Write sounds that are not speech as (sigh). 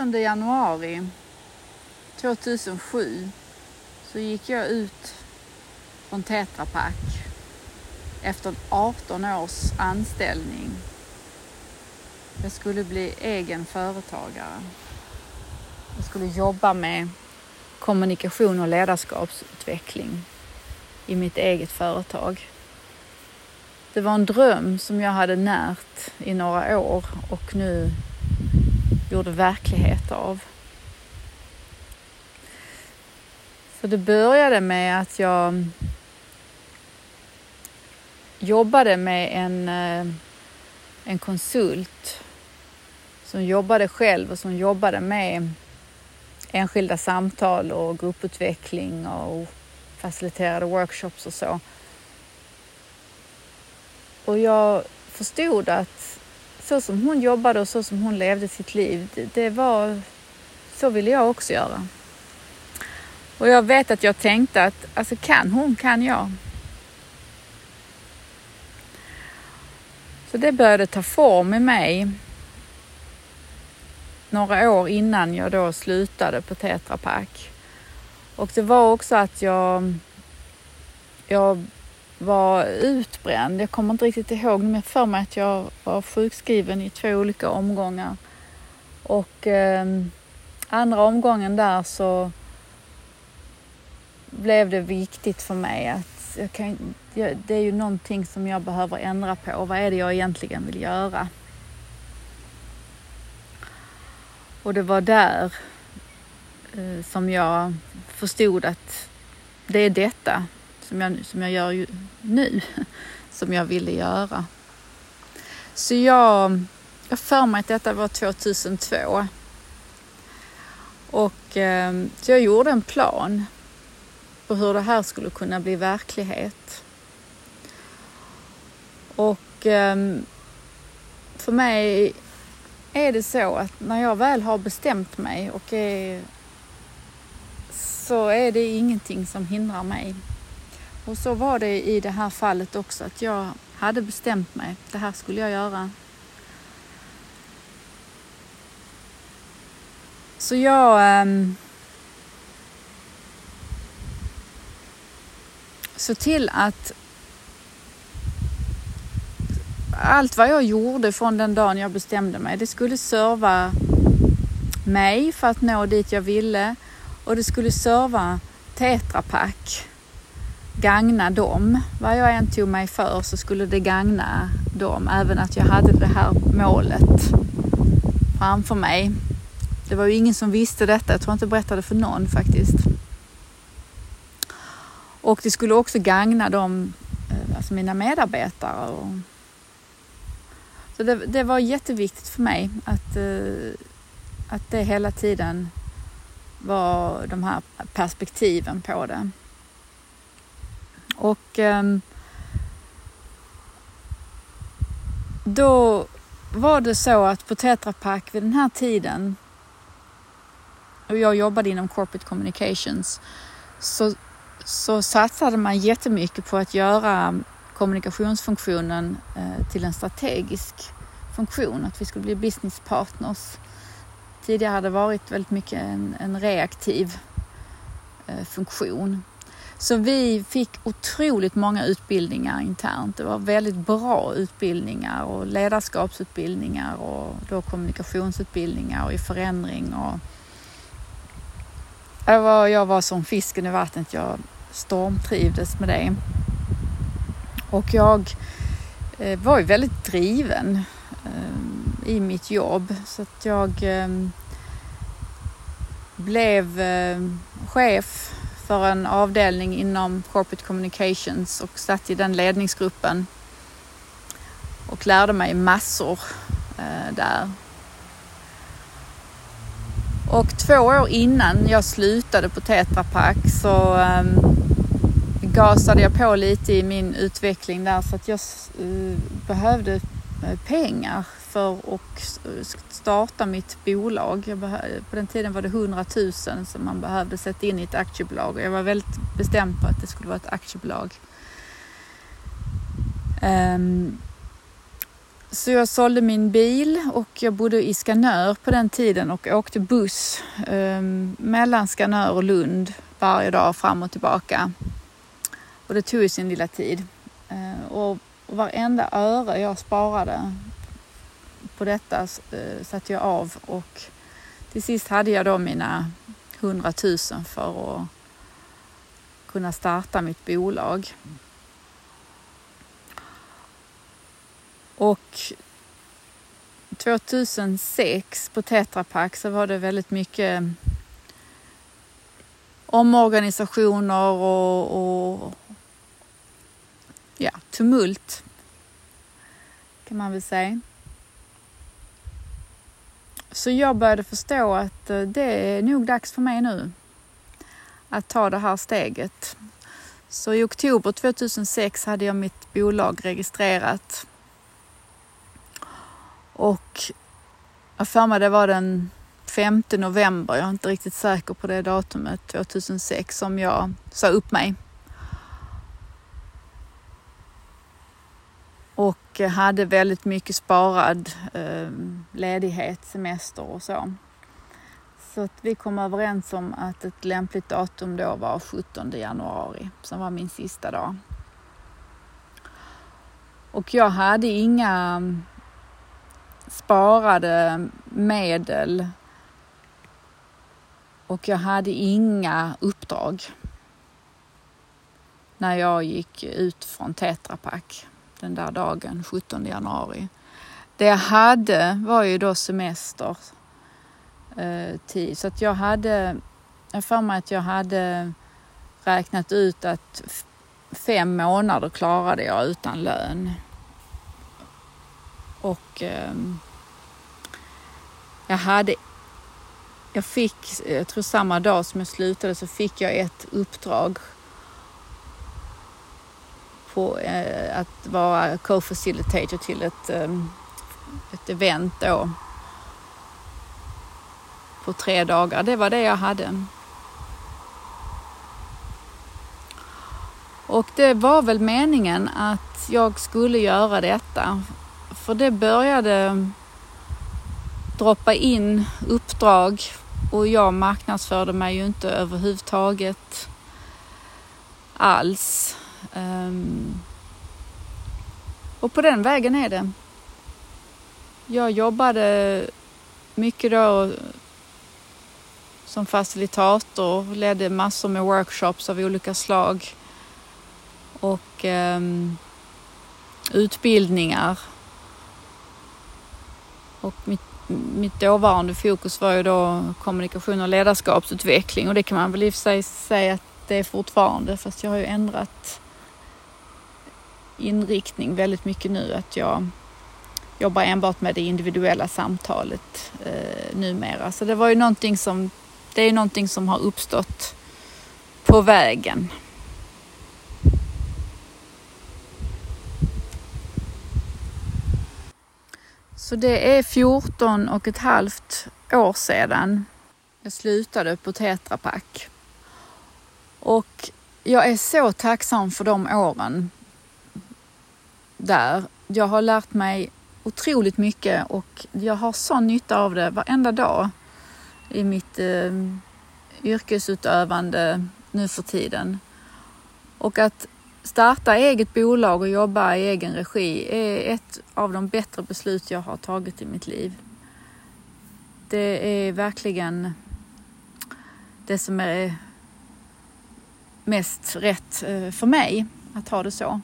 13 januari 2007 så gick jag ut från Tetra Pak efter 18 års anställning. Jag skulle bli egen företagare. Jag skulle jobba med kommunikation och ledarskapsutveckling i mitt eget företag. Det var en dröm som jag hade närt i några år och nu gjorde verklighet av. Så det började med att jag jobbade med en, eh, en konsult som jobbade själv och som jobbade med enskilda samtal och grupputveckling och faciliterade workshops och så. Och jag förstod att så som hon jobbade och så som hon levde sitt liv, det, det var så ville jag också göra. Och jag vet att jag tänkte att alltså kan hon kan jag. Så det började ta form i mig några år innan jag då slutade på Tetra Pak. Och det var också att jag, jag var utbränd. Jag kommer inte riktigt ihåg, men för mig att jag var sjukskriven i två olika omgångar. Och eh, andra omgången där så blev det viktigt för mig att jag kan, det är ju någonting som jag behöver ändra på. Vad är det jag egentligen vill göra? Och det var där eh, som jag förstod att det är detta som jag, som jag gör nu (laughs) som jag ville göra. Så jag, jag för mig att detta var 2002. Och eh, så jag gjorde en plan på hur det här skulle kunna bli verklighet. Och eh, för mig är det så att när jag väl har bestämt mig och är, så är det ingenting som hindrar mig. Och så var det i det här fallet också att jag hade bestämt mig. Det här skulle jag göra. Så jag ähm, såg till att allt vad jag gjorde från den dagen jag bestämde mig, det skulle serva mig för att nå dit jag ville och det skulle serva Tetra Pak, gagna dem. Vad jag än tog mig för så skulle det gagna dem, även att jag hade det här målet framför mig. Det var ju ingen som visste detta, jag tror inte jag berättade för någon faktiskt. Och det skulle också gagna dem, eh, alltså mina medarbetare så det, det, var jätteviktigt för mig att, eh, att det hela tiden var de här perspektiven på det. Och um, då var det så att på Tetra Pak vid den här tiden och jag jobbade inom corporate communications så, så satsade man jättemycket på att göra kommunikationsfunktionen eh, till en strategisk funktion, att vi skulle bli business partners. Tidigare hade det varit väldigt mycket en, en reaktiv eh, funktion. Så vi fick otroligt många utbildningar internt. Det var väldigt bra utbildningar och ledarskapsutbildningar och då kommunikationsutbildningar och i förändring. Och jag, var, jag var som fisken i vattnet. Jag stormtrivdes med det. Och jag eh, var ju väldigt driven eh, i mitt jobb så att jag eh, blev chef för en avdelning inom Corporate Communications och satt i den ledningsgruppen och lärde mig massor eh, där. Och två år innan jag slutade på Tetra Pak så ehm, gasade jag på lite i min utveckling där så att jag uh, behövde eh, pengar för att starta mitt bolag. på den tiden var det 100 000 som man behövde sätta in i ett aktiebolag och jag var väldigt bestämd på att det skulle vara ett aktiebolag. Um, Så jag sålde min bil och jag bodde i Skanör på den tiden och åkte buss ehm, mellan Skanör och Lund varje dag fram och tillbaka. Och det tog ju sin lilla tid. Ehm, och varenda öre jag sparade på detta eh, satte jag av och till sist hade jag då mina 100 000 för att kunna starta mitt bolag. Och 2006 på Tetra Pak så var det väldigt mycket omorganisationer och, och ja, tumult kan man väl säga. Så jag började förstå att eh, det är nog dags för mig nu att ta det här steget. Så i oktober 2006 hade jag mitt bolag registrerat. Och jag för mig det var den 5 november, jag är inte riktigt säker på det datumet, 2006 som jag sa upp mig. Och hade väldigt mycket sparad eh, ledighet, semester och så. Så att vi kom överens om att ett lämpligt datum då var 17 januari, som var min sista dag. Och jag hade inga mm, sparade medel och jag hade inga uppdrag när jag gick ut från Tetra Pak den där dagen, 17 januari. Det jag hade var ju då semester eh, tid. Så att jag hade, jag för mig att jag hade räknat ut att fem månader klarade jag utan lön. Och eh, jag hade, jag fick, jag tror samma dag som jag slutade så fick jag ett uppdrag på eh, att vara co-facilitator till ett, eh, ett event då på tre dagar. Det var det jag hade. Och det var väl meningen att jag skulle göra detta. För det började droppa in uppdrag och jag marknadsförde mig ju inte överhuvudtaget alls. Um, och på den vägen är det. Jag jobbade mycket då som facilitator, ledde massor med workshops av olika slag och um, utbildningar. Och mitt, mitt dåvarande fokus var ju då kommunikation och ledarskapsutveckling och det kan man väl i och för sig säga att det är fortfarande fast jag har ju ändrat inriktning väldigt mycket nu. Att jag jobbar enbart med det individuella samtalet eh, numera. Så det var ju någonting som, det är någonting som har uppstått på vägen. Så det är 14 och ett halvt år sedan jag slutade på Tetra Pak. Och jag är så tacksam för de åren där. Jag har lärt mig otroligt mycket och jag har sån nytta av det varenda dag i mitt eh, yrkesutövande nu för tiden. Och att starta eget bolag och jobba i egen regi är ett av de bättre beslut jag har tagit i mitt liv. Det är verkligen det som är mest rätt eh, för mig att ha det så.